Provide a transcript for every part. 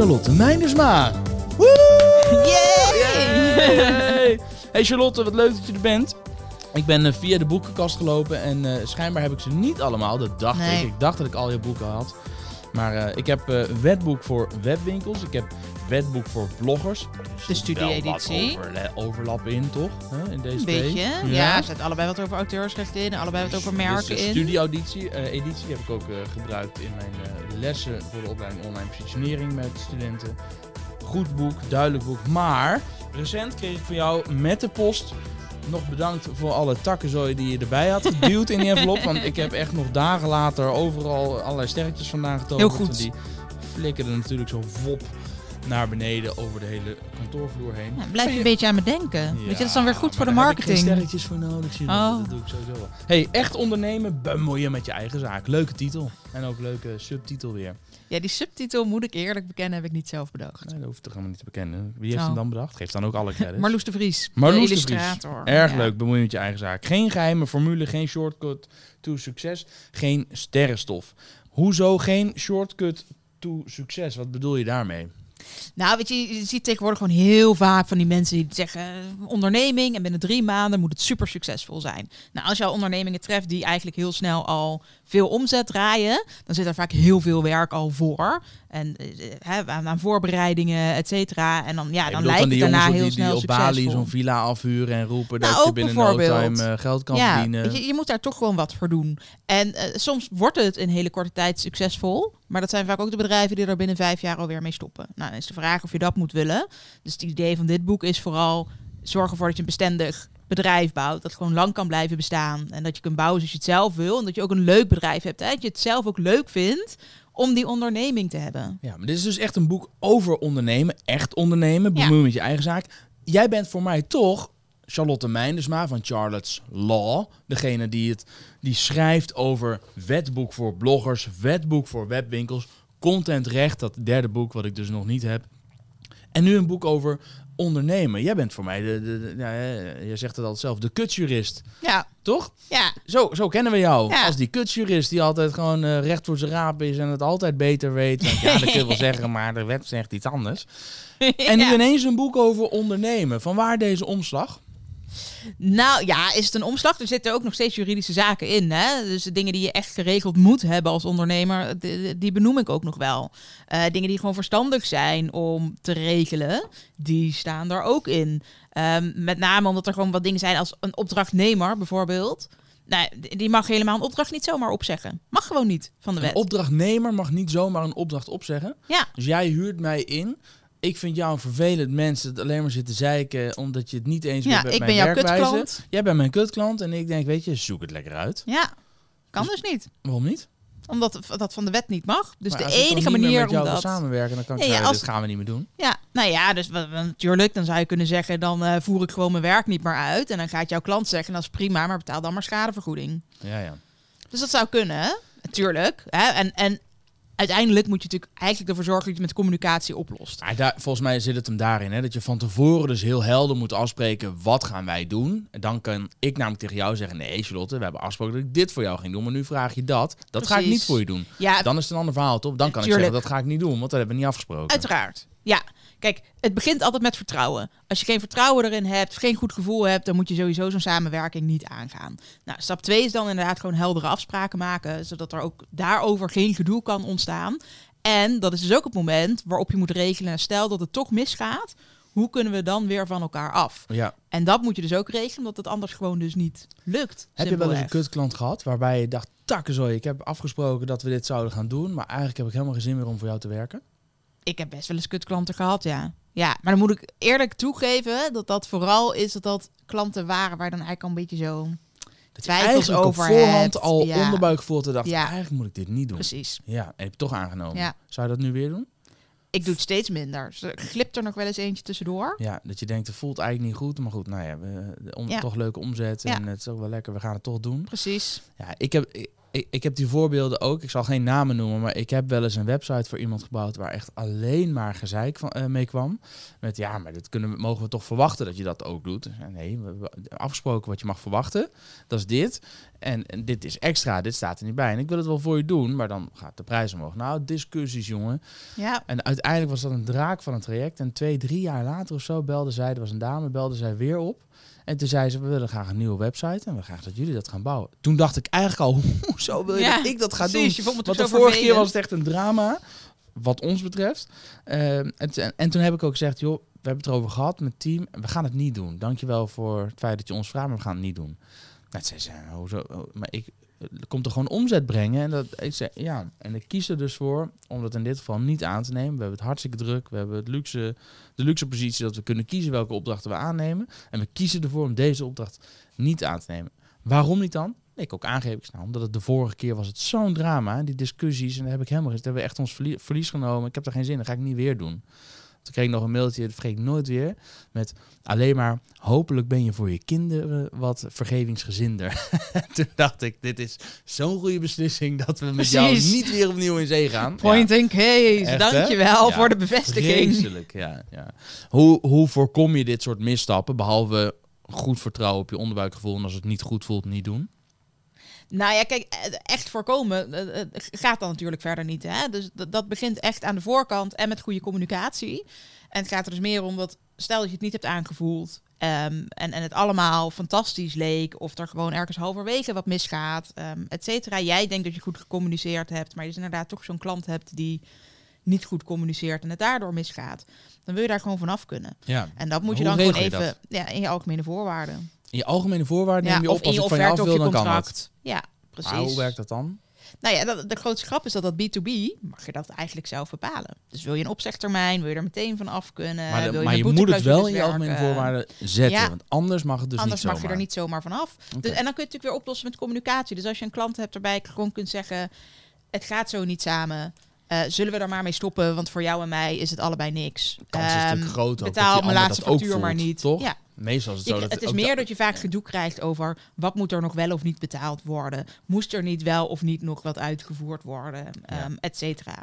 Charlotte Meinersma. Yay! Hey Charlotte, wat leuk dat je er bent. Ik ben uh, via de boekenkast gelopen en uh, schijnbaar heb ik ze niet allemaal. Dat dacht Nee. ik. Ik dacht dat ik al je boeken had. Maar uh, ik heb wetboek voor webwinkels. Ik heb wetboek voor bloggers. De studie-editie. Over, overlap in, toch? Huh? In deze Een beetje. Ja, ja er zit allebei wat over auteursrecht in. Allebei wat over merken dus de in. studie-editie editie heb ik ook gebruikt in mijn lessen voor de opleiding online positionering met studenten. Goed boek, duidelijk boek. Maar recent kreeg ik van jou met de post nog bedankt voor alle takkenzooi die je erbij had geduwd in die envelop. Want ik heb echt nog dagen later overal allerlei sterretjes vandaan getoond. Heel goed. Die flikkerden natuurlijk zo wop naar beneden over de hele kantoorvloer heen. Ja, blijf je een beetje aan me denken. Ja, Weet je, dat is dan weer goed voor de daar heb ik marketing. sterretjes voor nodig. Oh. Dat doe ik sowieso wel. Hey, echt ondernemen, bemoeien met je eigen zaak. Leuke titel. En ook leuke subtitel weer. Ja, die subtitel, moet ik eerlijk bekennen, heb ik niet zelf bedacht. Nee, dat hoeft toch helemaal niet te bekennen. Wie heeft Oh. hem dan bedacht? Geeft dan ook alle credits. Marloes de Vries, Marloes de de Vries. Erg Ja. leuk, bemoeien met je eigen zaak. Geen geheime formule, geen shortcut to succes, geen sterrenstof. Hoezo geen shortcut to succes? Wat bedoel je daarmee? Nou, weet je, je ziet tegenwoordig gewoon heel vaak van die mensen die zeggen onderneming en binnen drie maanden moet het super succesvol zijn. Nou, als jouw ondernemingen treft die eigenlijk heel snel al veel omzet draaien, dan zit er vaak heel veel werk al voor. En eh, hè, aan, voorbereidingen, et cetera. En dan, ja, dan lijkt het die daarna heel die, die snel op Bali succesvol. zo'n villa afhuren en roepen Nou, dat je binnen no time eh, geld kan ja, verdienen. je, je moet daar toch gewoon wat voor doen. En eh, soms wordt het in hele korte tijd succesvol. Maar dat zijn vaak ook de bedrijven die er binnen vijf jaar alweer mee stoppen. Nou, dan is de vraag of je dat moet willen. Dus het idee van dit boek is vooral zorgen ervoor dat je een bestendig bedrijf bouwt. Dat gewoon lang kan blijven bestaan. En dat je kunt bouwen zoals je het zelf wil. En dat je ook een leuk bedrijf hebt. Hè? Dat je het zelf ook leuk vindt om die onderneming te hebben. Ja, maar dit is dus echt een boek over ondernemen. Echt ondernemen, Ja. bemoeien met je eigen zaak. Jij bent voor mij toch Charlotte Meindersma van Charlotte's Law. Degene die, het, die schrijft over wetboek voor bloggers, wetboek voor webwinkels, contentrecht, dat derde boek wat ik dus nog niet heb. En nu een boek over ondernemen. Jij bent voor mij, de, de, de- ja, je zegt het altijd zelf, de kutjurist. Ja, Toch? ja. Zo, zo kennen we jou. Ja. Als die kutjurist die altijd gewoon eh, recht voor zijn raap is en het altijd beter weet. Want ja, dat kun je wel zeggen, maar de wet zegt iets anders. En nu ineens een boek over ondernemen. Van waar deze omslag? Nou ja, is het een omslag? Er zitten ook nog steeds juridische zaken in. Hè? Dus de dingen die je echt geregeld moet hebben als ondernemer, die, die benoem ik ook nog wel. Eh, dingen die gewoon verstandig zijn om te regelen, die staan daar ook in. Ehm, met name omdat er gewoon wat dingen zijn als een opdrachtnemer bijvoorbeeld. Nou, die mag helemaal een opdracht niet zomaar opzeggen. Mag gewoon niet van de Een wet. opdrachtnemer mag niet zomaar een opdracht opzeggen. Ja, Dus jij huurt mij in. Ik vind jou een vervelend mens dat alleen maar zit te zeiken omdat je het niet eens ja bent met ik mijn ben jouw werkwijze. kutklant. Jij bent mijn kutklant en ik denk, weet je, zoek het lekker uit. Ja, kan dus niet. Waarom niet? Omdat dat van de wet niet mag. Dus Maar de ik enige manier met om dat... samenwerken, dan kan ik ja, zeggen, als- dit gaan we niet meer doen. Ja, nou ja, dus natuurlijk, dan zou je kunnen zeggen, dan eh, voer ik gewoon mijn werk niet meer uit. En dan gaat jouw klant zeggen, dat is prima, maar betaal dan maar schadevergoeding. Ja, ja. Dus dat zou kunnen, natuurlijk. Hè? En, en uiteindelijk moet je natuurlijk eigenlijk ervoor zorgen dat je het met communicatie oplost. Daar, volgens mij zit het hem daarin, hè, dat je van tevoren dus heel helder moet afspreken wat gaan wij doen. En dan kan ik namelijk tegen jou zeggen, nee Charlotte, we hebben afgesproken dat ik dit voor jou ging doen, maar nu vraag je dat. Dat ga ik niet voor je doen. Ja, Dan is het een ander verhaal, toch? Dan kan ik zeggen, dat ga ik niet doen, want dat hebben we niet afgesproken. uiteraard. Ja, kijk, het begint altijd met vertrouwen. Als je geen vertrouwen erin hebt, geen goed gevoel hebt, dan moet je sowieso zo'n samenwerking niet aangaan. Nou, stap 2 is dan inderdaad gewoon heldere afspraken maken, zodat er ook daarover geen gedoe kan ontstaan. En dat is dus ook het moment waarop je moet regelen, stel dat het toch misgaat, hoe kunnen we dan weer van elkaar af? Ja. En dat moet je dus ook regelen, omdat het anders gewoon dus niet lukt. Heb je wel eens een kutklant gehad waarbij je dacht, takkenzooi, ik heb afgesproken dat we dit zouden gaan doen, maar eigenlijk heb ik helemaal geen zin meer om voor jou te werken? Ik heb best wel eens kutklanten gehad, ja. Ja, maar dan moet ik eerlijk toegeven dat dat vooral is dat dat klanten waren waar dan eigenlijk al een beetje zo Dat je twijfels over op voorhand hebt. al Ja. onderbuikgevoel te dacht, Ja. eigenlijk moet ik dit niet doen. Precies. Ja, en heb je toch aangenomen. Ja. Zou je dat nu weer doen? Ik doe het steeds minder. Dus er glipt er nog wel eens eentje tussendoor. Ja, dat je denkt, het voelt eigenlijk niet goed. Maar goed, nou ja, we, om, Ja. toch leuke omzet. En het is ook wel lekker, we gaan het toch doen. Precies. Ja, ik heb, ik, ik, heb die voorbeelden ook. Ik zal geen namen noemen, maar ik heb wel eens een website voor iemand gebouwd waar echt alleen maar gezeik van, eh, mee kwam. Met ja, maar dit kunnen we, mogen we toch verwachten dat je dat ook doet? Ik zei, Nee, we hebben afgesproken wat je mag verwachten. Dat is dit. En, en dit is extra, dit staat er niet bij. En ik wil het wel voor je doen, maar dan gaat de prijs omhoog. Nou, discussies, jongen. Ja. En uiteindelijk was dat een draak van een traject. En twee, drie jaar later of zo belde zij, er was een dame, belde zij weer op. En toen zei ze, we willen graag een nieuwe website en we graag dat jullie dat gaan bouwen. Toen dacht ik eigenlijk al, hoezo wil je Ja, dat ik dat ga precies, doen? Want de vorige keer was het echt een drama, wat ons betreft. Ehm, en, en, en toen heb ik ook gezegd, joh, we hebben het erover gehad met het team. We gaan het niet doen. Dankjewel voor het feit dat je ons vraagt, maar we gaan het niet doen. Nou, zei ze, hoezo? Maar ik komt er gewoon omzet brengen. En dat, ik zei, ja, en ik kies er dus voor om dat in dit geval niet aan te nemen. We hebben het hartstikke druk. We hebben het luxe, de luxe positie dat we kunnen kiezen welke opdrachten we aannemen. En we kiezen ervoor om deze opdracht niet aan te nemen. Waarom niet dan? Ik ook aangeef ik nou, omdat het de vorige keer was het zo'n drama, die discussies. En daar heb ik helemaal daar hebben we echt ons verlie- verlies genomen. Ik heb er geen zin in, dat ga ik niet weer doen. Toen kreeg ik nog een mailtje, dat vergeet ik nooit weer, met alleen maar hopelijk ben je voor je kinderen wat vergevingsgezinder. Toen dacht ik, dit is zo'n goede beslissing dat we met jou niet weer opnieuw in zee gaan. Point and case. Echt? Dankjewel Ja, voor de bevestiging. Vreselijk, ja. ja. Hoe, hoe voorkom je dit soort misstappen, behalve goed vertrouwen op je onderbuikgevoel en als het niet goed voelt, niet doen? Nou ja, kijk, eh, echt voorkomen eh, eh, gaat dan natuurlijk verder niet. Hè? Dus dat, begint echt aan de voorkant en met goede communicatie. En het gaat er dus meer om dat, stel dat je het niet hebt aangevoeld ehm, en, en het allemaal fantastisch leek, of er gewoon ergens halverwege wat misgaat, ehm et cetera. Jij denkt dat je goed gecommuniceerd hebt, maar je dus inderdaad toch zo'n klant hebt die niet goed communiceert en het daardoor misgaat. Dan wil je daar gewoon vanaf kunnen. Ja. En dat moet je dan gewoon je even ja, in je algemene voorwaarden. In je algemene voorwaarden neem je op als je ik van je af wil, je dan kan dat. contract. Ja, precies. Maar hoe werkt dat dan? Nou ja, dat, de grootste grap is dat dat B2B, mag je dat eigenlijk zelf bepalen. Dus wil je een opzegtermijn, wil je er meteen van af kunnen. Maar, de- wil maar je moet het wel in je algemene voorwaarden zetten, Ja. want anders mag het dus Anders niet mag je er niet zomaar van af. Dus, en dan kun je het natuurlijk weer oplossen met communicatie. Dus als je een klant hebt ik gewoon kunt zeggen, het gaat zo niet samen. Eh, zullen we er maar mee stoppen? Want voor jou en mij is het allebei niks. De kans is een Ehm, stuk groter ook Betaal mijn laatste factuur maar niet. toch? Ja, Meestal is het Je- zo dat het is meer dat je vaak gedoe krijgt over wat moet er nog wel of niet betaald worden. Moest er niet wel of niet nog wat uitgevoerd worden, Ja. ehm, et cetera.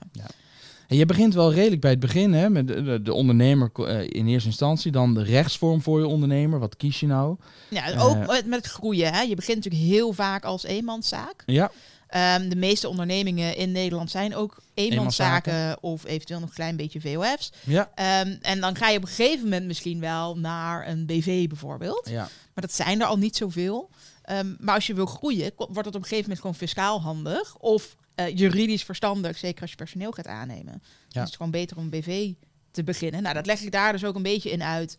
En je begint wel redelijk bij het begin, hè, met de, de, de ondernemer eh, in eerste instantie, dan de rechtsvorm voor je ondernemer. Wat kies je nou? Ja, Eh, ook met- met het groeien. Hè. Je begint natuurlijk heel vaak als eenmanszaak. Ja, Ehm, de meeste ondernemingen in Nederland zijn ook eenmanszaken of eventueel nog een klein beetje VOF's. ja, Ehm, en dan ga je op een gegeven moment misschien wel naar een BV bijvoorbeeld. ja. Maar dat zijn er al niet zoveel. Ehm, maar als je wil groeien, wordt het op een gegeven moment gewoon fiscaal handig. Of eh, juridisch verstandig, zeker als je personeel gaat aannemen. Ja. Dus het is gewoon beter om een BV te beginnen. Nou, dat leg ik daar dus ook een beetje in uit.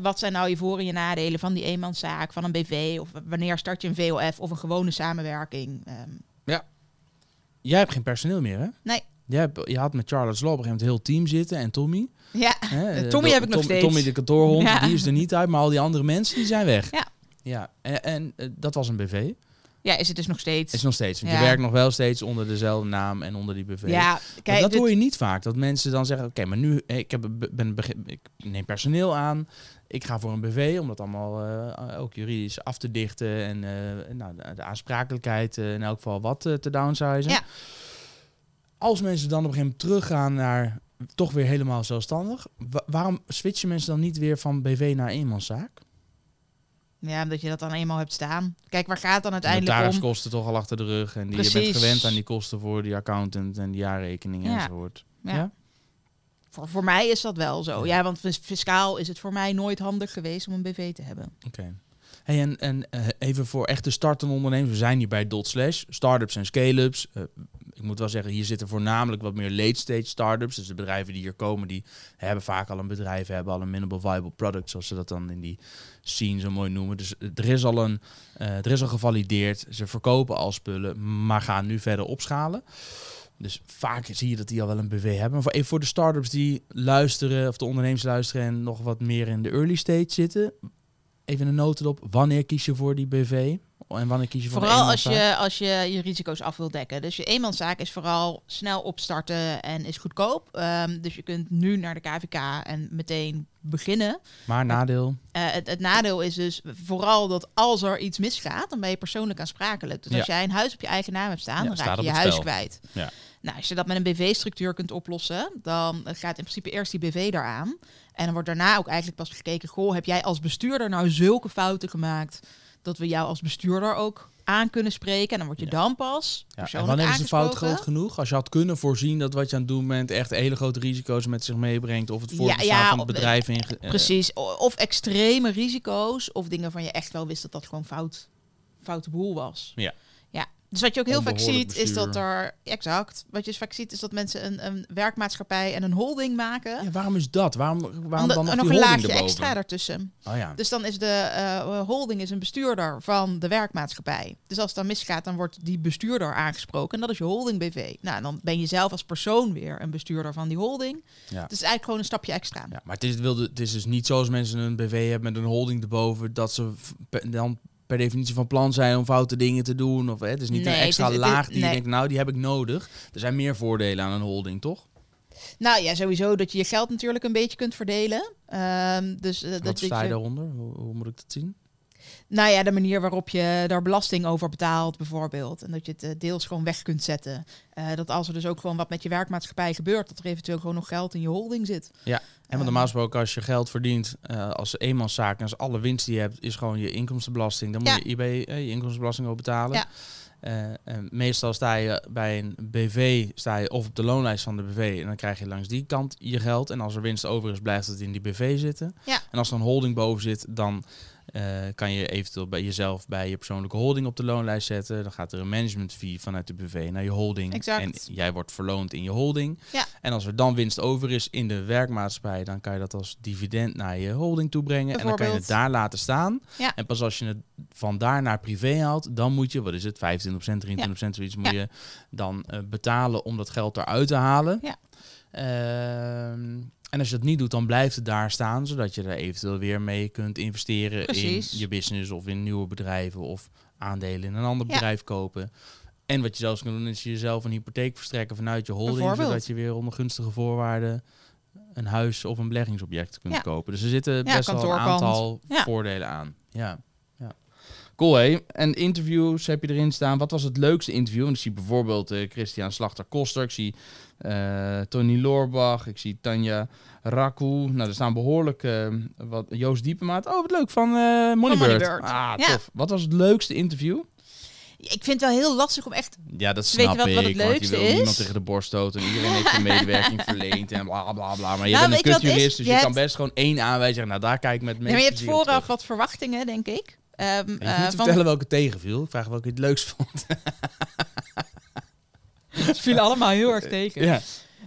Wat zijn nou je voor- en je nadelen van die eenmanszaak, van een BV? Of wanneer start je een VOF of een gewone samenwerking? Ehm, Jij hebt geen personeel meer, hè? nee. Jij hebt, je had met Charlotte Law op een gegeven moment heel team zitten en Tommy. Ja, Hè, Eh, eh, Tommy de- heb ik nog steeds. Tommy de kantoorhond, Ja. die is er niet uit, maar al die andere mensen die zijn weg. Ja. Ja, en, en eh, dat was een BV. Ja, is het dus nog steeds. Is nog steeds. Want Ja. je werkt nog wel steeds onder dezelfde naam en onder die BV. ja, kijk, dat dit- hoor je niet vaak. Dat mensen dan zeggen: Oké, maar nu eh, ik heb, ben, ik neem personeel aan. Ik ga voor een BV om dat allemaal eh, ook juridisch af te dichten. En eh, nou, de, de aansprakelijkheid in elk geval wat te downsizen. Ja. Als mensen dan op een gegeven moment teruggaan naar toch weer helemaal zelfstandig. wa- waarom switchen mensen dan niet weer van BV naar eenmanszaak? Ja, omdat je dat dan eenmaal hebt staan. Kijk, waar gaat het dan De uiteindelijk om? notariskosten toch al achter de rug. En die, je bent gewend aan die kosten voor die accountant en die jaarrekeningen Ja. enzovoort. Ja. Ja? Voor, voor mij is dat wel zo. Ja. Ja, want fis- fiscaal is het voor mij nooit handig geweest om een BV te hebben. Oké. Hey, en en eh, even voor echte startende ondernemers. We zijn hier bij Dot Slash. Startups en scale-ups. Eh, ik moet wel zeggen, hier zitten voornamelijk wat meer late-stage startups. Dus de bedrijven die hier komen, die hebben vaak al een bedrijf, hebben al een minimal viable product, zoals ze dat dan in die scene zo mooi noemen. Dus er is al een, eh, er is al gevalideerd. Ze verkopen al spullen, maar gaan nu verder opschalen. Dus vaak zie je dat die al wel een BV hebben. Maar voor, even voor de startups die luisteren, of de ondernemers luisteren en nog wat meer in de early stage zitten. Even een notendop. Wanneer kies je voor die BV? En wanneer kies je voor Vooral als je, als je je risico's af wil dekken. Dus je eenmanszaak is vooral snel opstarten en is goedkoop. Ehm, dus je kunt nu naar de KVK en meteen beginnen. Maar nadeel. Eh, het, het nadeel is dus vooral dat als er iets misgaat, dan ben je persoonlijk aansprakelijk. Dus als jij een huis op je eigen naam hebt staan, Ja, dan raak je je huis spel. kwijt. Ja. Nou, als je dat met een BV-structuur kunt oplossen, dan gaat in principe eerst die BV daaraan. En dan wordt daarna ook eigenlijk pas gekeken, goh, heb jij als bestuurder nou zulke fouten gemaakt dat we jou als bestuurder ook aan kunnen spreken. En dan word je Ja. dan pas Ja, en wanneer is de fout groot genoeg? Als je had kunnen voorzien dat wat je aan het doen bent echt hele grote risico's met zich meebrengt. Of het voortbestaan ja, van het bedrijf. In, eh, Precies. Of extreme risico's. Of dingen van je echt wel wist dat dat gewoon fout, foute boel was. Ja. Dus wat je ook heel vaak ziet, is dat er... Exact. Wat je vaak ziet, is dat mensen een, een werkmaatschappij en een holding maken. Ja, waarom is dat? Waarom, waarom dan nog en nog die een laagje erboven? extra daartussen. Oh ja. Dus dan is de eh, holding is een bestuurder van de werkmaatschappij. Dus als het dan misgaat, dan wordt die bestuurder aangesproken. En dat is je holding BV. Nou, dan ben je zelf als persoon weer een bestuurder van die holding. Ja. Het is eigenlijk gewoon een stapje extra. Ja, maar het is, het wilde, het is dus niet zoals mensen een BV hebben met een holding erboven, dat ze dan per definitie van plan zijn om foute dingen te doen. Of, hè, het is niet Nee, een extra is- het is- laag die je nee. denkt, nou, die heb ik nodig. Er zijn meer voordelen aan een holding, toch? Nou ja, sowieso dat je je geld natuurlijk een beetje kunt verdelen. Ehm, dus eh, dat, Wat dat sta je je, daaronder? Hoe, hoe moet ik dat zien? Nou ja, de manier waarop je daar belasting over betaalt, bijvoorbeeld. En dat je het eh, deels gewoon weg kunt zetten. Eh, dat als er dus ook gewoon wat met je werkmaatschappij gebeurt, dat er eventueel gewoon nog geld in je holding zit. En want normaal gesproken, als je geld verdient eh, als eenmanszaak en als alle winst die je hebt, is gewoon je inkomstenbelasting. Dan moet Ja. je IB, eh, je inkomstenbelasting ook betalen. Ja. Eh, en meestal sta je bij een BV sta je of op de loonlijst van de BV en dan krijg je langs die kant je geld. En als er winst over is, blijft het in die BV zitten. Ja. En als er een holding boven zit, dan eh, kan je eventueel bij jezelf bij je persoonlijke holding op de loonlijst zetten. Dan gaat er een management fee vanuit de BV naar je holding. Exact. En jij wordt verloond in je holding. Ja. En als er dan winst over is in de werkmaatschappij, dan kan je dat als dividend naar je holding toe brengen. En dan kan je het daar laten staan. Ja. En pas als je het van daar naar privé haalt, dan moet je, wat is het, 25%, 23% zoiets, moet je dan eh, betalen om dat geld eruit te halen. Ja. Ehm, en als je dat niet doet, dan blijft het daar staan, zodat je er eventueel weer mee kunt investeren Precies. in je business of in nieuwe bedrijven of aandelen in een ander Ja. bedrijf kopen. En wat je zelfs kan doen, is jezelf een hypotheek verstrekken vanuit je holding, zodat je weer onder gunstige voorwaarden een huis of een beleggingsobject kunt Ja. kopen. Dus er zitten Ja, best wel een aantal voordelen aan. Ja. Ja. Cool, hé. En interviews heb je erin staan. Wat was het leukste interview? Want ik zie bijvoorbeeld eh, Christian Slachter-Koster. Ik zie eh, Tony Loorbach. Ik zie Tanja Raku. Nou, er staan behoorlijk eh, wat. Joost Diepemaat. Oh, wat leuk. Van Moneybird. Moneybird. Ah, Ja. tof. Wat was het leukste interview? Ik vind het wel heel lastig om echt... Ja, dat snap wat- wat het ik. want je leukste wil is? niemand tegen de borst stoten. En iedereen heeft een medewerking verleend en bla bla bla. Maar je Nou, bent een kutjurist, dus Je kan best gewoon één aanwijzen. zeggen, Nou, daar kijk ik met Nee, maar je hebt vooraf wat verwachtingen, denk ik. Ehm, Je eh, niet te van- vertellen welke tegenviel. Ik vraag welke je het leukst vond. Ze vielen allemaal heel erg tegen. ja.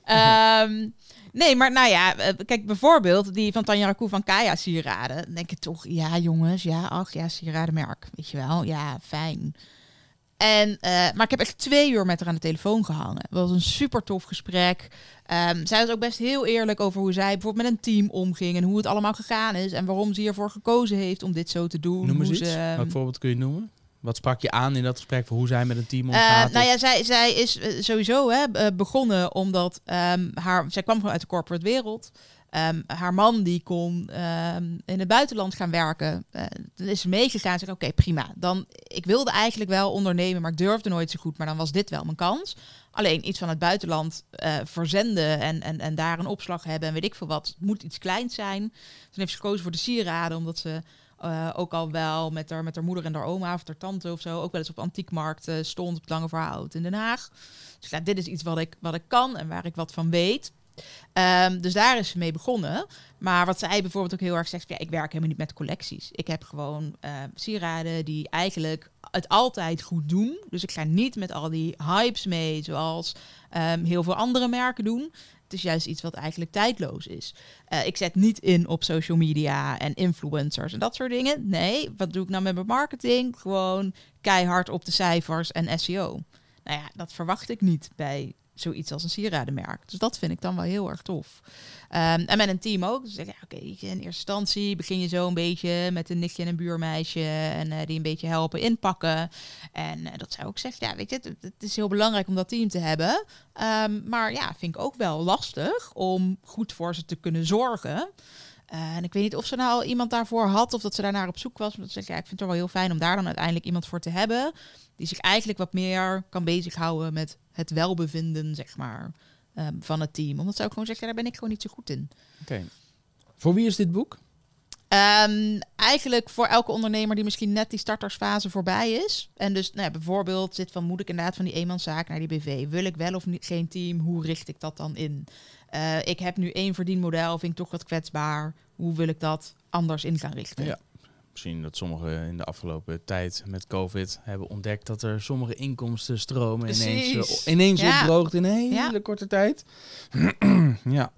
Ehm, nee, maar nou ja, eh, kijk bijvoorbeeld die van Tanja Raku van Kaya sieraden. Dan denk je toch, ja jongens, ja, ach ja, sieradenmerk, weet je wel, ja, fijn. En, eh, maar ik heb echt twee uur met haar aan de telefoon gehangen. Het was een super tof gesprek. Ehm, zij was ook best heel eerlijk over hoe zij bijvoorbeeld met een team omging en hoe het allemaal gegaan is en waarom ze hiervoor gekozen heeft om dit zo te doen. Noem eens iets. ze, Welk voorbeeld kun je noemen? Wat sprak je aan in dat gesprek voor hoe zij met een team Eh, omgaat? nou of- ja, zij, zij is eh, sowieso hè, begonnen omdat ehm, haar, zij kwam gewoon uit de corporate wereld. Ehm, haar man die kon ehm, in het buitenland gaan werken. Dan is ze meegegaan en oké prima. Dan, ik wilde eigenlijk wel ondernemen, maar ik durfde nooit zo goed. Maar dan was dit wel mijn kans. Alleen iets van het buitenland eh, verzenden en, en, en daar een opslag hebben en weet ik veel wat. Het moet iets kleins zijn. Toen heeft ze gekozen voor de sieraden, omdat ze eh, ook al wel met haar, met haar moeder en haar oma of haar tante of zo ook wel eens op antiekmarkt stond op het Lange Verhout in Den Haag. Dus ja, dit is iets wat ik, wat ik kan en waar ik wat van weet. Ehm, dus daar is ze mee begonnen. Maar wat zij bijvoorbeeld ook heel erg zegt, ja, ik werk helemaal niet met collecties. Ik heb gewoon eh, sieraden die eigenlijk het altijd goed doen. Dus ik ga niet met al die hypes mee, zoals ehm, heel veel andere merken doen. Het is juist iets wat eigenlijk tijdloos is. Eh, ik zet niet in op social media en influencers en dat soort dingen. Nee, wat doe ik nou met mijn marketing? Gewoon keihard op de cijfers en SEO. Nou ja, dat verwacht ik niet bij zoiets als een sieradenmerk. Dus dat vind ik dan wel heel erg tof. Ehm, en met een team ook. Dus ja, oké, in eerste instantie begin je zo een beetje met een nichtje en een buurmeisje en eh, die een beetje helpen inpakken. En eh, dat zou ook zeggen, ja, weet je, het, het is heel belangrijk om dat team te hebben. Ehm, maar ja, vind ik ook wel lastig om goed voor ze te kunnen zorgen. Eh, en ik weet niet of ze nou al iemand daarvoor had of dat ze daarnaar op zoek was. Maar dat ik, ja, ik vind het wel heel fijn om daar dan uiteindelijk iemand voor te hebben. Die zich eigenlijk wat meer kan bezighouden met het welbevinden, zeg maar, ehm, van het team. Omdat ze ook gewoon zeggen, ja, daar ben ik gewoon niet zo goed in. Oké. Voor wie is dit boek? Ehm, eigenlijk voor elke ondernemer die misschien net die startersfase voorbij is. En dus nou ja, bijvoorbeeld zit van moet ik inderdaad van die eenmanszaak naar die BV? Wil ik wel of niet, geen team? Hoe richt ik dat dan in? Eh, ik heb nu één verdienmodel, vind ik toch wat kwetsbaar. Hoe wil ik dat anders in gaan richten? Ja. Misschien dat sommigen in de afgelopen tijd met COVID hebben ontdekt dat er sommige inkomstenstromen ineens, Precies. uh, ineens Ja. opdroogt in een hele Ja. korte tijd. ja.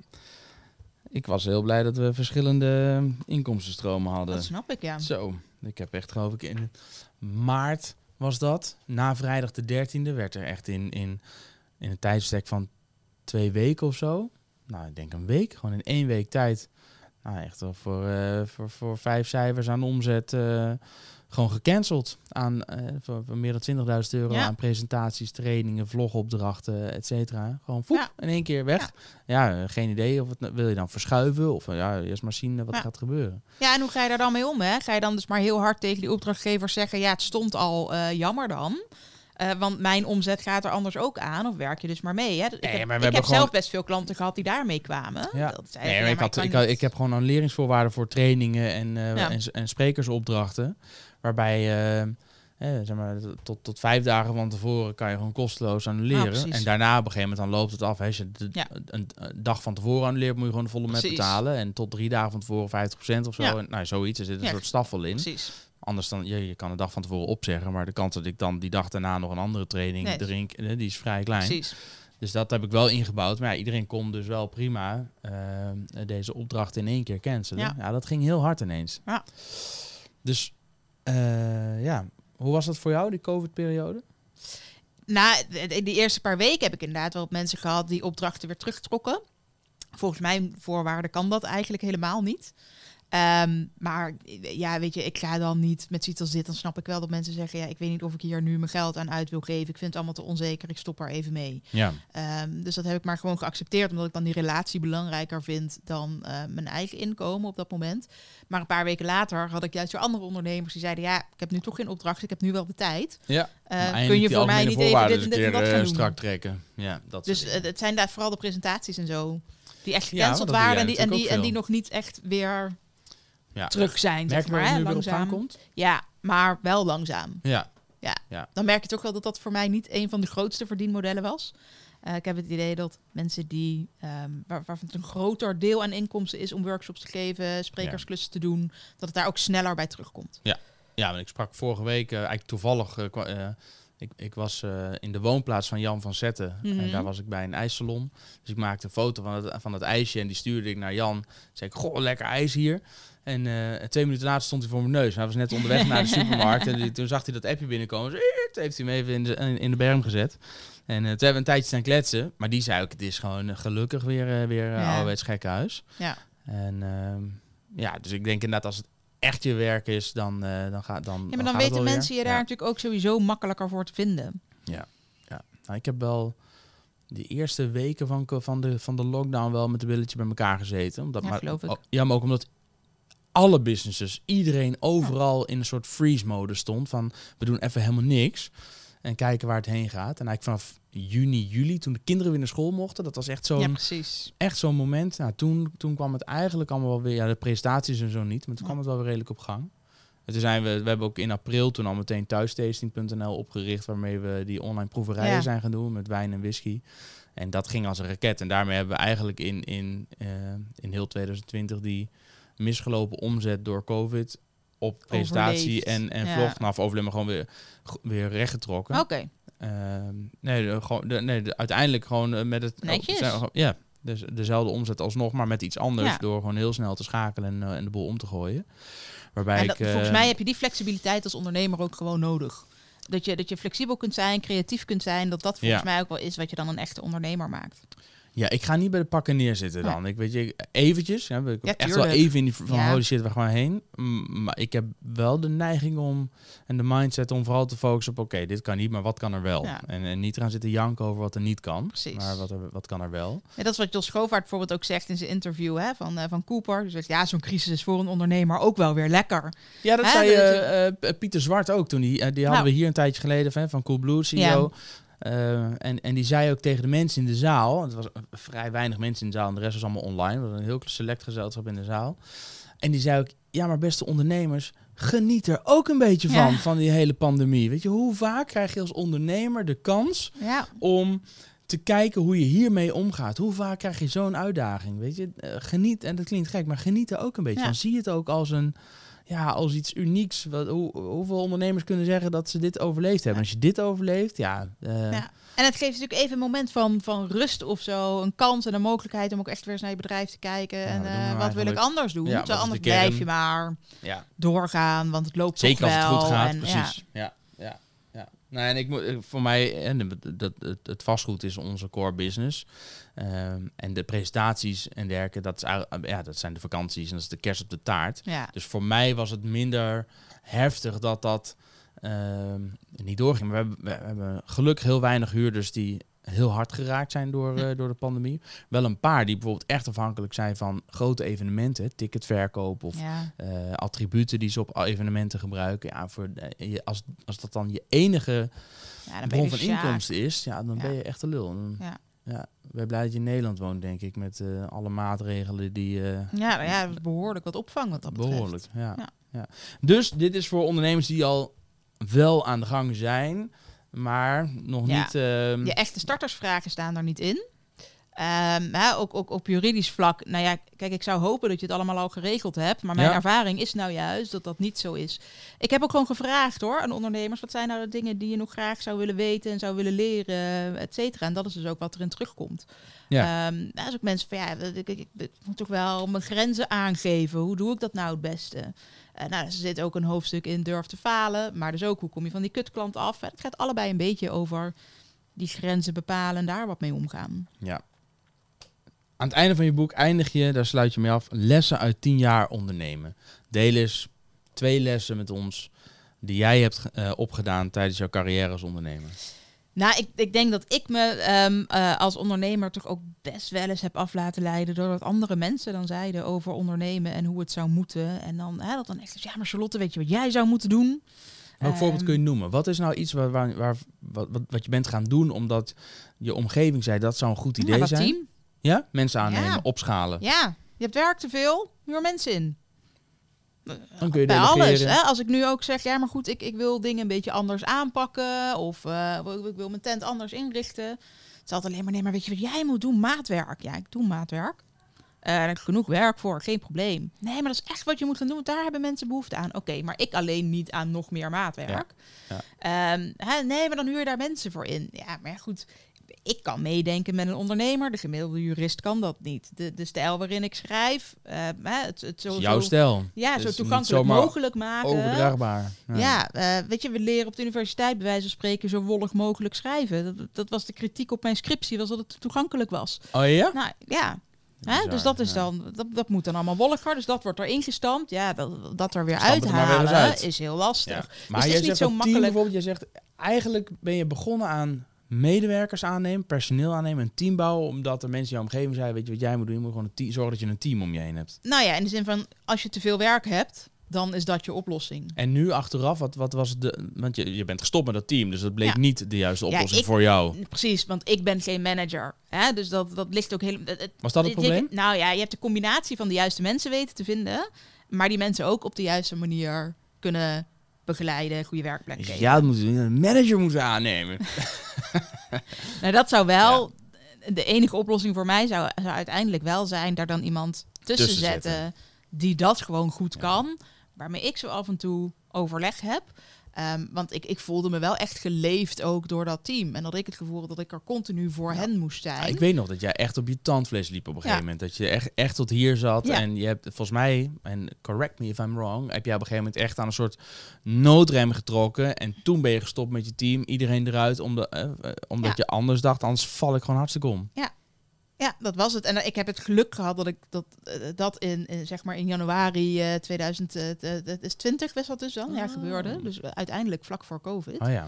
Ik was heel blij dat we verschillende inkomstenstromen hadden. Dat snap ik, ja. Zo, ik heb echt geloof ik in maart was dat. Na vrijdag de 13e werd er echt in, in, in een tijdstek van twee weken of zo. Nou, ik denk een week. Gewoon in één week tijd. Nou, echt wel voor, eh, voor, voor vijf cijfers aan omzet. eh, gewoon gecanceld. Aan, eh, voor, voor meer dan 20.000 euro Ja. aan presentaties, trainingen, vlogopdrachten, et cetera. Gewoon voep, Ja. in één keer weg. Ja, geen idee of het nou- wil je dan verschuiven of ja, eerst maar zien wat gaat gebeuren. Ja, en hoe ga je daar dan mee om? Hè? Ga je dan dus maar heel hard tegen die opdrachtgevers zeggen: ja, het stond al jammer dan. Eh, want mijn omzet gaat er anders ook aan. Of werk je dus maar mee? Hè? Ik Nee, heb, maar we ik hebben heb gewoon- zelf best veel klanten gehad die daarmee kwamen. Ja. Dat zeiden, Nee, ja, maar ik, had, ik, had- niet. ik heb gewoon annuleringsvoorwaarden voor trainingen en, eh, Ja. en, en sprekersopdrachten. Waarbij eh, zeg maar, tot, tot vijf dagen van tevoren kan je gewoon kosteloos Ah, annuleren. precies. en daarna op een gegeven moment dan loopt het af. Hè. Als je de, Ja. een, een dag van tevoren annuleert, moet je gewoon de volle met betalen. En tot drie dagen van tevoren 50% of zo. Ja. En, nou, zoiets. Er zit een Ja. soort staffel in. Precies. Anders dan, je, je kan een dag van tevoren opzeggen. Maar de kans dat ik dan die dag daarna nog een andere training Nee. drink, eh, die is vrij klein. Precies. Dus dat heb ik wel ingebouwd. Maar ja, iedereen kon dus wel prima eh, deze opdracht in één keer cancelen. Ja. Ja, dat ging heel hard ineens. Ja. Dus eh, ja, hoe was dat voor jou, die COVID-periode? Na de, de- die eerste paar weken heb ik inderdaad wel mensen gehad die opdrachten weer terugtrokken. Volgens mijn voorwaarden kan dat eigenlijk helemaal niet. Ehm, maar ja, weet je, ik ga dan niet met zoiets als dit. Dan snap ik wel dat mensen zeggen: Ja, ik weet niet of ik hier nu mijn geld aan uit wil geven. Ik vind het allemaal te onzeker. Ik stop er even mee. Ja. Ehm, dus dat heb ik maar gewoon geaccepteerd, omdat ik dan die relatie belangrijker vind dan eh, mijn eigen inkomen op dat moment. Maar een paar weken later had ik juist weer andere ondernemers die zeiden: Ja, ik heb nu toch geen opdracht, ik heb nu wel de tijd. ja. Eh, kun je voor mij niet even dit en dit en dat gaan doen? eh, strak trekken? Ja, dat Dus het zijn inderdaad vooral de presentaties en zo. Die echt gecanceld waren en die, en, die, en nog niet echt weer ja. terug zijn. Merk Zeg maar, het hè, langzaam. komt? Ja, maar wel langzaam. Ja. Dan merk je toch wel dat dat voor mij niet een van de grootste verdienmodellen was. Eh, ik heb het idee dat mensen die, ehm, waar, waarvan het een groter deel aan inkomsten is om workshops te geven, sprekersklussen te doen, dat het daar ook sneller bij terugkomt. Ja, want ik sprak vorige week, eh, eigenlijk toevallig, eh, ik, ik was eh, in de woonplaats van Jan van Zetten. Mhm. En daar was ik bij een ijssalon. Dus ik maakte een foto van het, van het ijsje en die stuurde ik naar Jan. Zei ik, goh, lekker ijs hier. En eh, twee minuten later stond hij voor mijn neus. Hij was net onderweg naar de supermarkt. En die- toen zag hij dat appje binnenkomen. Zit, heeft hij hem even in de, in de berm gezet. En eh, toen hebben we een tijdje staan kletsen. Maar die zei ook, het is gewoon gelukkig weer, weer uh, Ja. ouderwets gekkenhuis. Ja. En ehm, ja, dus ik denk inderdaad als het echt je werk is, dan, eh, dan gaat dan. Ja, maar dan weten mensen je daar Ja. natuurlijk ook sowieso makkelijker voor te vinden. Nou, ik heb wel die eerste weken van, van, de, van de lockdown wel met een billetje bij elkaar gezeten. Omdat, Ja, maar, geloof ik. ja, maar ook omdat alle businesses, iedereen overal in een soort freeze-mode stond. Van we doen even helemaal niks en kijken waar het heen gaat. En eigenlijk vanaf juni, juli, toen de kinderen weer naar school mochten, dat was echt zo'n ja, precies. echt zo'n moment. Nou, toen, toen kwam het eigenlijk allemaal wel weer, ja, de prestaties en zo niet, maar toen kwam het wel weer redelijk op gang. En toen zijn we, we hebben ook in april toen al meteen thuistasting.nl opgericht, waarmee we die online proeverijen Ja. zijn gaan doen met wijn en whisky. En dat ging als een raket. En daarmee hebben we eigenlijk in, in, eh, in heel 2020 die misgelopen omzet door COVID op presentatie Overleefd. en, en Ja. vlog, nou, of overleven gewoon weer, weer rechtgetrokken. Oké, nee, de, gewoon, de, nee de, uiteindelijk gewoon eh, met het... Netjes. zijn gewoon- ja, dus dezelfde omzet alsnog, maar met iets anders. Ja. Door gewoon heel snel te schakelen en, eh, en de boel om te gooien. Waarbij ik... dat, eh, volgens mij heb je die flexibiliteit als ondernemer ook gewoon nodig. Dat je, dat je flexibel kunt zijn, creatief kunt zijn. Dat dat volgens Ja. mij ook wel is wat je dan een echte ondernemer maakt. Ja, ik ga niet bij de pakken neerzitten dan. Ik weet je, eventjes. Ik Ja, heb echt wel even in die van Ja. holy shit, we gaan heen. Maar ik heb wel de neiging om en de mindset om vooral te focussen op oké, dit kan niet, maar wat kan er wel? Ja. En, en niet gaan zitten janken over wat er niet kan. Precies. Maar wat, er, wat kan er wel? Ja, dat is wat Jos Schoovaart bijvoorbeeld ook zegt in zijn interview hè, van, eh, van Cooper. Dus zegt, ja, zo'n crisis is voor een ondernemer ook wel weer lekker. Ja, dat Hè, zei P- Pieter Zwart ook toen. Die, die hadden Nou. we hier een tijdje geleden van, van Coolblue CEO. Eh, en, en die zei ook tegen de mensen in de zaal... Het was vrij weinig mensen in de zaal en de rest was allemaal online. We hadden een heel select gezelschap in de zaal. En die zei ook, ja, maar beste ondernemers, geniet er ook een beetje van, Ja. van die hele pandemie. Weet je, hoe vaak krijg je als ondernemer de kans Ja. om te kijken hoe je hiermee omgaat? Hoe vaak krijg je zo'n uitdaging? Weet je, Eh, geniet, en dat klinkt gek, maar geniet er ook een beetje Ja. van. Zie het ook als een, ja, als iets unieks. Wat, hoe, hoeveel ondernemers kunnen zeggen dat ze dit overleefd hebben? Als je dit overleeft, ja. eh, Ja. En het geeft natuurlijk even een moment van, van rust of zo. Een kans en een mogelijkheid om ook echt weer eens naar je bedrijf te kijken. en eh, wat wil ik anders doen? Anders blijf je maar ja. doorgaan, want het loopt Zeker toch als het wel. goed gaat, en, precies. Ja. Nou, en ik moet eh, voor mij, en dat, het, vastgoed is onze core business. Ehm, en de presentaties en dergelijke, dat, is, ja, dat zijn de vakanties en dat is de kerst op de taart. Ja. Dus voor mij was het minder heftig dat dat ehm, niet doorging. Maar we hebben, we hebben gelukkig heel weinig huurders die heel hard geraakt zijn door, eh, door de pandemie. Wel een paar die bijvoorbeeld echt afhankelijk zijn van grote evenementen, ticketverkoop of Ja. eh, attributen die ze op evenementen gebruiken. Ja, voor, als, als dat dan je enige Ja, dan bron van inkomsten is, ja, dan Ja. ben je echt een lul. Dan- Ja. Ja, ben blij dat je in Nederland woont, denk ik, met eh, alle maatregelen die... Ja, nou ja, behoorlijk wat opvang wat dat betreft. Behoorlijk. Ja. ja. Dus dit is voor ondernemers die al wel aan de gang zijn, maar nog Ja. niet... ehm, Je echte startersvragen staan daar niet in. Ehm, hè, ook, ook op juridisch vlak. Nou ja, kijk, ik zou hopen dat je het allemaal al geregeld hebt. Maar mijn Ja. ervaring is nou juist dat dat niet zo is. Ik heb ook gewoon gevraagd hoor aan ondernemers. Wat zijn nou de dingen die je nog graag zou willen weten en zou willen leren, et cetera. En dat is dus ook wat erin terugkomt. Ja. Nou, is ook mensen van ja, ik, ik, ik, ik moet toch wel mijn grenzen aangeven. Hoe doe ik dat nou het beste? Eh, nou, er zit ook een hoofdstuk in durf te falen. Maar dus ook hoe kom je van die kutklant af? Het gaat allebei een beetje over die grenzen bepalen en daar wat mee omgaan. ja. Aan het einde van je boek eindig je, daar sluit je mee af, lessen uit 10 jaar ondernemen. Deel eens twee lessen met ons die jij hebt eh, opgedaan tijdens jouw carrière als ondernemer. Nou, ik, ik denk dat ik me ehm, eh, als ondernemer toch ook best wel eens heb af laten leiden door wat andere mensen dan zeiden over ondernemen en hoe het zou moeten. En dan hè, dat dan echt, is, ja, maar Charlotte, weet je wat jij zou moeten doen? Welk voorbeeld Ehm, kun je noemen? Wat is nou iets waar, waar, waar- wat, wat, wat je bent gaan doen omdat je omgeving zei dat zou een goed idee ja, zijn? team. Ja? Mensen aannemen, Ja. opschalen. Ja, je hebt werk te veel, huur mensen in. Dan kun je Bij delegeren. alles. Hè? Als ik nu ook zeg, ja, maar goed, ik, ik wil dingen een beetje anders aanpakken. Of eh, ik- wil mijn tent anders inrichten. Het is altijd alleen maar, nee, maar weet je wat jij moet doen? Maatwerk. Ja, ik doe maatwerk. Eh, daar heb ik genoeg werk voor, geen probleem. Nee, maar dat is echt wat je moet gaan doen. want Daar hebben mensen behoefte aan. Oké, maar ik alleen niet aan nog meer maatwerk. Ja. Ehm, hè, nee, maar dan huur je daar mensen voor in. Ja, maar ja, goed. Ik kan meedenken met een ondernemer. De gemiddelde jurist kan dat niet. De, de stijl waarin ik schrijf, eh, hè, het, het zo, jouw zo- stijl. ja, Dus zo toegankelijk mogelijk maken. Overdraagbaar. Ja, eh, weet je, we leren op de universiteit bij wijze van spreken zo wollig mogelijk schrijven. Dat, dat was de kritiek op mijn scriptie, was dat het toegankelijk was. Oh ja? Nou ja, Hè, Bizar, dus dat is ja. dan, dat, dat moet dan allemaal wolliger. Dus dat wordt er ingestampt. Ja, dat, dat er weer er uithalen uit. is heel lastig. Maar het is niet zo makkelijk. bijvoorbeeld, jij zegt eigenlijk ben je begonnen aan medewerkers aannemen, personeel aannemen, een team bouwen, omdat er mensen in je omgeving zeiden, weet je wat jij moet doen, je moet gewoon een team, zorgen dat je een team om je heen hebt. Nou ja, in de zin van, als je te veel werk hebt, dan is dat je oplossing. En nu achteraf, wat, wat was de, want je, je bent gestopt met dat team, dus dat bleek Ja. niet de juiste Ja, oplossing ik- voor jou. Precies, want ik ben geen manager. Hè? Dus dat, dat ligt ook helemaal... Was dat het Je- probleem? Nou ja, je hebt de combinatie van de juiste mensen weten te vinden, maar die mensen ook op de juiste manier kunnen begeleiden, goede werkplek geven. Ja, dat moeten we een manager moeten aannemen. Nou, dat zou wel de enige oplossing voor mij zou, zou uiteindelijk wel zijn daar dan iemand tussen, Tussen zetten, zetten. die dat gewoon goed Ja. kan, waarmee ik zo af en toe overleg heb. Ehm, want ik, ik voelde me wel echt geleefd ook door dat team. En dat ik het gevoel had dat ik er continu voor Ja. hen moest Ja, zijn. ik weet nog dat jij echt op je tandvlees liep op een gegeven moment. Dat je echt, echt tot hier zat. En je hebt volgens mij, en correct me if I'm wrong, heb jij op een gegeven moment echt aan een soort noodrem getrokken. En toen ben je gestopt met je team, iedereen eruit, omdat, eh, eh, omdat je anders dacht, anders val ik gewoon hartstikke om. Ja, dat was het. En eh, ik heb het geluk gehad dat ik dat, eh, dat in, in, zeg maar in januari eh 2020 was dat dus dan, ja, Oh. gebeurde. Dus eh, uiteindelijk vlak voor COVID. Oh ja.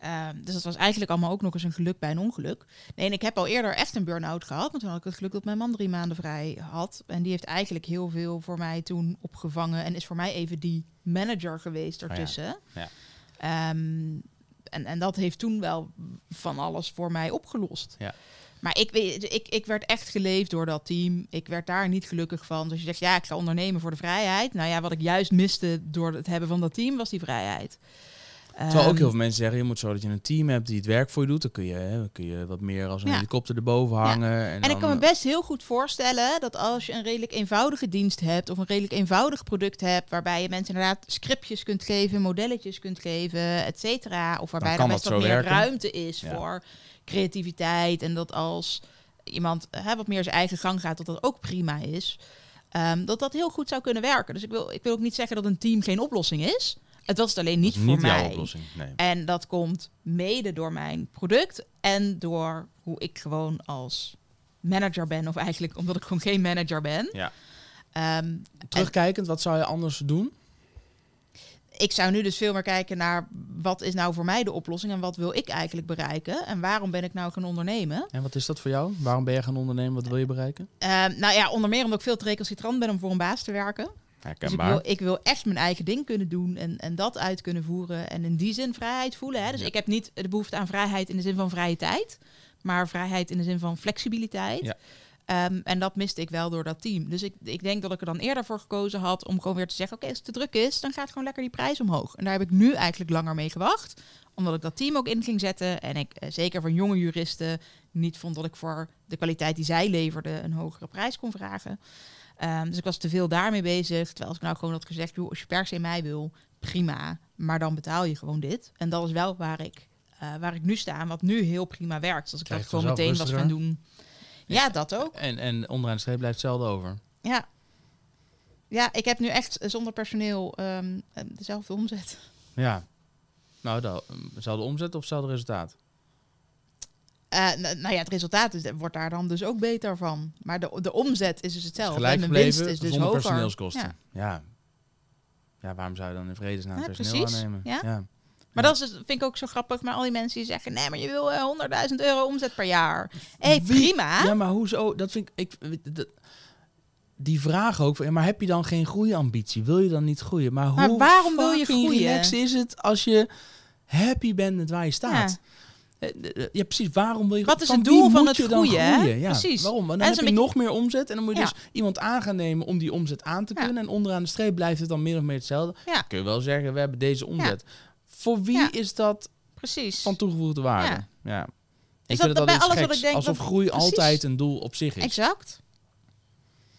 Ehm, dus dat was eigenlijk allemaal ook nog eens een geluk bij een ongeluk. Nee, en ik heb al eerder echt een burn-out gehad. Want toen had ik het geluk dat mijn man drie maanden vrij had. En die heeft eigenlijk heel veel voor mij toen opgevangen. En is voor mij even die manager geweest Oh ja. ertussen. Ja. Ehm, en, en dat heeft toen wel van alles voor mij opgelost. Ja. Maar ik, ik, ik werd echt geleefd door dat team. Ik werd daar niet gelukkig van. Dus je zegt, ja, ik ga ondernemen voor de vrijheid. Nou ja, wat ik juist miste door het hebben van dat team, was die vrijheid. Terwijl ook Ehm, heel veel mensen zeggen, je moet zo dat je een team hebt die het werk voor je doet. Dan kun je, hè, dan kun je wat meer als een Ja. helikopter erboven hangen. En, En dan, ik kan me eh, best heel goed voorstellen dat als je een redelijk eenvoudige dienst hebt of een redelijk eenvoudig product hebt, waarbij je mensen inderdaad scriptjes kunt geven, modelletjes kunt geven, et cetera, of waarbij er best wat meer werken. ruimte is Ja. voor creativiteit en dat als iemand hè, wat meer zijn eigen gang gaat, dat dat ook prima is. Ehm, dat dat heel goed zou kunnen werken. Dus ik wil, ik wil ook niet zeggen dat een team geen oplossing is. Het was het alleen niet voor mij. oplossing. Nee. En dat komt mede door mijn product en door hoe ik gewoon als manager ben. Of eigenlijk omdat ik gewoon geen manager ben. Ja. Ehm, Terugkijkend, wat zou je anders doen? Ik zou nu dus veel meer kijken naar wat is nou voor mij de oplossing en wat wil ik eigenlijk bereiken. En waarom ben ik nou gaan ondernemen. En wat is dat voor jou? Waarom ben je gaan ondernemen? Wat wil je bereiken? Ehm, nou ja, onder meer omdat ik veel te recalcitrant ben om voor een baas te werken. Dus ik wil, ik wil echt mijn eigen ding kunnen doen en, en dat uit kunnen voeren. En in die zin vrijheid voelen. Hè? Dus Ja. ik heb niet de behoefte aan vrijheid in de zin van vrije tijd. Maar vrijheid in de zin van flexibiliteit. Ja. Ehm, en dat miste ik wel door dat team. Dus ik, ik denk dat ik er dan eerder voor gekozen had om gewoon weer te zeggen... oké, als het te druk is, dan gaat gewoon lekker die prijs omhoog. En daar heb ik nu eigenlijk langer mee gewacht. Omdat ik dat team ook in ging zetten. En ik eh, zeker van jonge juristen niet vond dat ik voor de kwaliteit die zij leverden... een hogere prijs kon vragen. Ehm, dus ik was te veel daarmee bezig. Terwijl als ik nou gewoon had gezegd, joh, als je per se mij wil, prima. Maar dan betaal je gewoon dit. En dat is wel waar ik, eh, waar ik nu sta en wat nu heel prima werkt. Dus als ik Krijg dat gewoon meteen was gaan doen. Ja, dat ook. En, en onderaan de streep blijft hetzelfde over. Ja. Ja, ik heb nu echt zonder personeel ehm, eh, dezelfde omzet. Ja. Nou, dat, dezelfde omzet of hetzelfde resultaat? Eh, nou ja, het resultaat is, wordt daar dan dus ook beter van. Maar de, de omzet is dus hetzelfde. Gelijk en de winst is dus zonder hoger. personeelskosten. Ja. Ja. ja. waarom zou je dan in vredesnaam Ja, personeel precies. aannemen? Ja. ja. Maar dat is, het- vind ik ook zo grappig. Maar al die mensen die zeggen, nee, maar je wil eh, 100.000 euro omzet per jaar. Hé, hey, Wie- prima. Ja, maar hoezo? Dat vind ik... ik dat- die vraag ook, maar heb je dan geen groeiambitie? Wil je dan niet groeien? Maar, Maar hoe waarom wil je groeien? relaxed is het als je happy bent met waar je staat? Eh, eh, Ja, precies. Waarom wil je Wat is het doel van het groeien? Ja, Precies. Waarom? Want dan heb je nog meer omzet en dan moet je Ja. dus iemand aan gaan nemen om die omzet aan te kunnen. En onderaan de streep blijft het dan meer of meer hetzelfde. Ja. Kun je wel zeggen, we hebben deze omzet. Voor wie Ja. is dat Precies. van toegevoegde waarde? Ja. Ja. Ik dat vind het bij alles wat ik denk alsof dat- groei Precies. altijd een doel op zich is. Exact.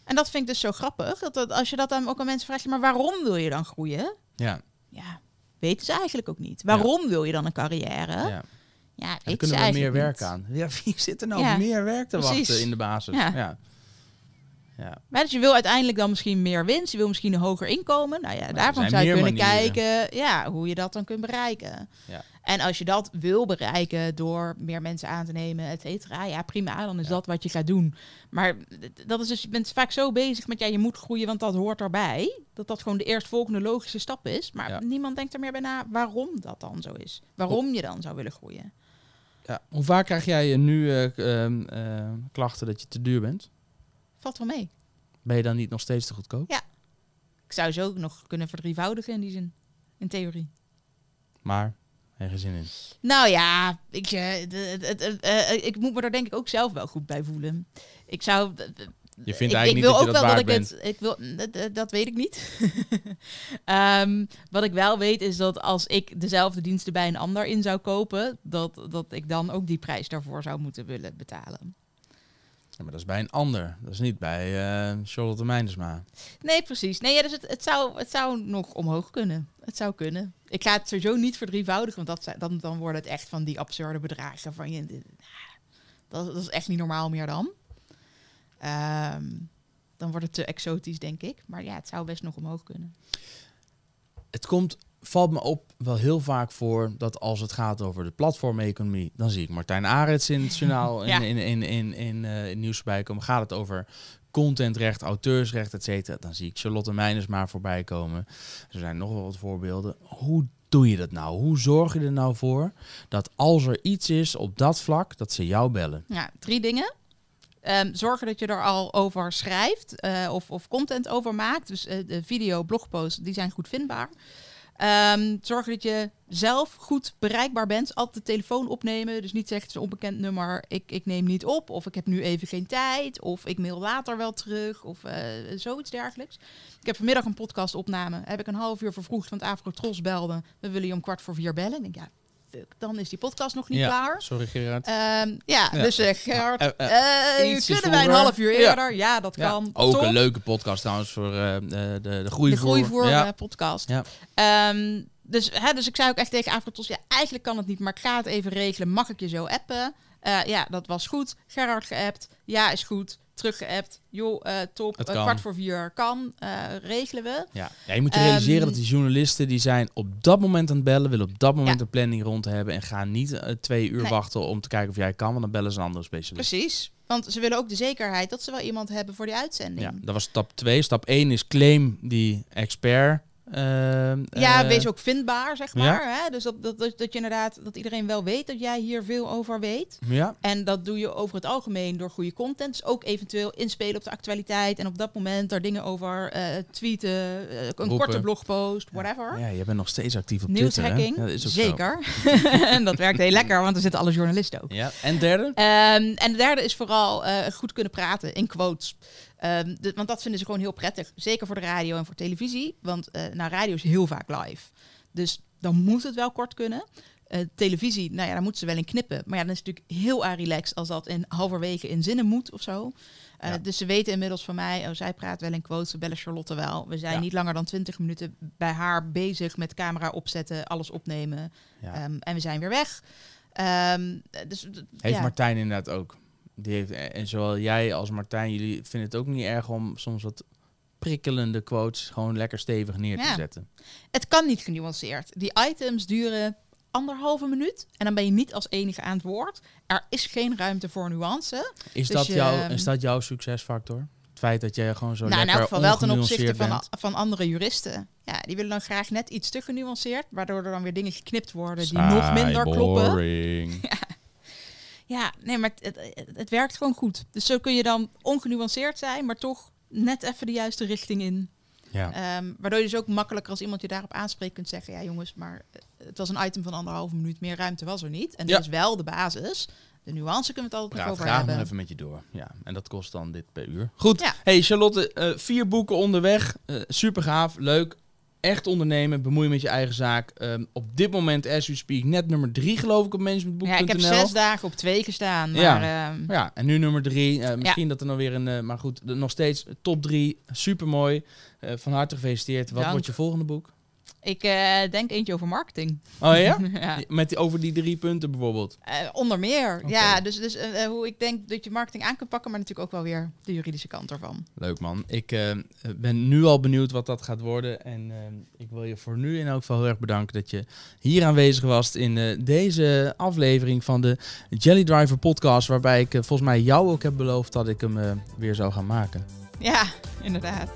En dat vind ik dus zo grappig. Dat, dat als je dat dan ook aan mensen vraagt, maar waarom wil je dan groeien? Ja, Ja, weten ze eigenlijk ook niet. Waarom wil je dan een carrière? Ja, ja. daar kunnen we meer werk niet. aan. Ja, wie zit er nou Ja, meer werk te precies. wachten in de basis? Ja. Ja. Ja. Maar dus je wil uiteindelijk dan misschien meer winst. Je wil misschien een hoger inkomen. Nou ja, daarvan zou je kunnen manieren. kijken ja, hoe je dat dan kunt bereiken. Ja. En als je dat wil bereiken door meer mensen aan te nemen, et cetera, ja prima, dan is Ja. dat wat je gaat doen. Maar dat is dus, je bent vaak zo bezig met, ja, je moet groeien, want dat hoort erbij. Dat dat gewoon de eerstvolgende logische stap is. Maar Ja. niemand denkt er meer bij na waarom dat dan zo is. Waarom je dan zou willen groeien. Ja. Hoe vaak krijg jij nu eh, ehm, eh, klachten dat je te duur bent? Valt wel mee. Ben je dan niet nog steeds te goedkoop? Ik zou zo ook nog kunnen verdrievoudigen in die zin, in theorie. Maar, geen zin in. Nou ja, ik, eh, eh, eh, ik moet me daar denk ik ook zelf wel goed bij voelen. Ik zou. Je vindt ik, eigenlijk ik niet wil dat je ook dat wel dat ik bent. het. Ik wil, dat- dat, dat weet ik niet. Ehm, wat ik wel weet is dat als ik dezelfde diensten bij een ander in zou kopen, dat, dat ik dan ook die prijs daarvoor zou moeten willen betalen. Ja, maar dat is bij een ander. Dat is niet bij eh Charlotte Meindersma. Nee, precies. Nee, ja, dus het, het, zou, het zou nog omhoog kunnen. Het zou kunnen. Ik ga het sowieso niet verdrievoudigen, want dat, dan, dan wordt het echt van die absurde bedragen. Van je, dat, dat is echt niet normaal meer dan. Ehm, dan wordt het te exotisch, denk ik. Maar ja, het zou best nog omhoog kunnen. Het komt, valt me op, wel heel vaak voor dat als het gaat over de platformeconomie, dan zie ik Martijn Arends in het journaal in, Ja. in, in, in, in, in nieuws voorbij komen. Gaat het over contentrecht, auteursrecht, et cetera. Dan zie ik Charlotte Meindersma voorbij komen. Er zijn nog wel wat voorbeelden. Hoe doe je dat nou? Hoe zorg je er nou voor dat als er iets is op dat vlak, dat ze jou bellen? Ja, drie dingen. Ehm, zorgen dat je er al over schrijft eh, of, of content over maakt. Dus eh, de video, blogposts, die zijn goed vindbaar. Ehm, zorg dat je zelf goed bereikbaar bent. Altijd de telefoon opnemen. Dus niet zeggen het is een onbekend nummer. Ik, ik neem niet op. Of ik heb nu even geen tijd. Of ik mail later wel terug. Of eh, zoiets dergelijks. Ik heb vanmiddag een podcastopname. Heb ik een half uur vervroegd. Want Afro Tros belde. We willen je om kwart voor vier bellen. Ik denk ja, dan is die podcast nog niet Ja, klaar. Sorry Gerard. Ehm, ja, Ja. dus eh, Gerard, ietsjes kunnen wij een half uur eerder? Ja, dat kan. Ook Top. een leuke podcast trouwens voor de, de, groeivoer. De Groeivoer Ja. podcast. Ehm, dus, hè, dus ik zei ook echt tegen Afrotos, ja, eigenlijk kan het niet, maar ik ga het even regelen. Mag ik je zo appen? Ja, dat was goed. Gerard geappt. Ja, is goed. Teruggeappt. Joh, eh, top. Kan. kwart voor vier kan. Eh, regelen we. Ja. ja, je moet je realiseren Ehm, dat die journalisten die zijn op dat moment aan het bellen, willen op dat moment Ja. een planning rond hebben en gaan niet twee uur Nee. wachten om te kijken of jij kan, want dan bellen ze een andere specialist. Precies. Want ze willen ook de zekerheid dat ze wel iemand hebben voor die uitzending. Ja, dat was stap 2. Stap 1 is claim die expert. Ehm, Ja, eh, wees ook vindbaar, zeg ja. maar. Hè? Dus dat, dat, dat, dat je inderdaad, dat iedereen wel weet dat jij hier veel over weet. Ja, En dat doe je over het algemeen door goede content. Dus ook eventueel inspelen op de actualiteit. En op dat moment daar dingen over eh, tweeten. eh, een Roepen. korte blogpost, whatever. ja, je bent nog steeds actief op Twitter. Nieuwshacking, Ja, zeker. en dat werkt heel lekker, want er zitten alle journalisten ook. Ja, en derde? Ehm, en de derde is vooral goed kunnen praten in quotes. Ehm, de- want dat vinden ze gewoon heel prettig. Zeker voor de radio en voor televisie. Want nou, radio is heel vaak live. Dus dan moet het wel kort kunnen. Eh, televisie, nou ja, daar moeten ze wel in knippen. Maar ja, dan is het natuurlijk heel erg relaxed als dat in halverwege in zinnen moet of zo. Eh, Ja. Dus ze weten inmiddels van mij, oh, zij praat wel in quotes, we bellen Charlotte wel. We zijn Ja. niet langer dan 20 minuten bij haar bezig met camera opzetten, alles opnemen. Ja. Ehm, en we zijn weer weg. Ehm, dus, Heeft. Martijn inderdaad ook. Die heeft, en zowel jij als Martijn, jullie vinden het ook niet erg om soms wat prikkelende quotes gewoon lekker stevig neer te Ja. zetten. Het kan niet genuanceerd. Die items duren anderhalve minuut en dan ben je niet als enige aan het woord. Er is geen ruimte voor nuance. Is, Dus dat, je, jouw, ehm, is dat jouw succesfactor? Het feit dat jij gewoon zo nou, in lekker elk geval wel ten opzichte van, van andere juristen. Ja, die willen dan graag net iets te genuanceerd, waardoor er dan weer dingen geknipt worden die Saai, nog minder kloppen. boring. Ja, nee, maar het, het, het werkt gewoon goed. Dus zo kun je dan ongenuanceerd zijn, maar toch net even de juiste richting in. Ja. Ehm, waardoor je dus ook makkelijker als iemand je daarop aanspreekt kunt zeggen... ja jongens, maar het was een item van anderhalve minuut, meer ruimte was er niet. En Ja. is wel de basis. De nuance kunnen we het altijd nog over graag nog hebben. even met je door. Ja, en dat kost dan dit per uur. Goed. Ja. Hey Charlotte, eh, vier boeken onderweg. Eh, super gaaf, leuk. Echt ondernemen, bemoeien met je eigen zaak. Ehm, op dit moment, as we speak, net nummer drie geloof ik op Ja, managementboek.nl. ik heb zes dagen op twee gestaan. Maar Ja. ehm, Ja, en nu nummer drie. Eh, misschien dat er nog weer een... eh, maar goed, nog steeds top drie. Super mooi. van harte gefeliciteerd. Wat Dank. wordt je volgende boek? Ik eh, denk eentje over marketing. Oh ja? ja. Met die, over die drie punten bijvoorbeeld. Eh, onder meer. Ja, dus, dus eh, hoe ik denk dat je marketing aan kunt pakken, maar natuurlijk ook wel weer de juridische kant ervan. Leuk man. Ik ben nu al benieuwd wat dat gaat worden. En ik wil je voor nu in elk geval heel erg bedanken dat je hier aanwezig was in deze aflevering van de Jelly Driver podcast. Waarbij ik volgens mij jou ook heb beloofd dat ik hem weer zou gaan maken. Ja, inderdaad.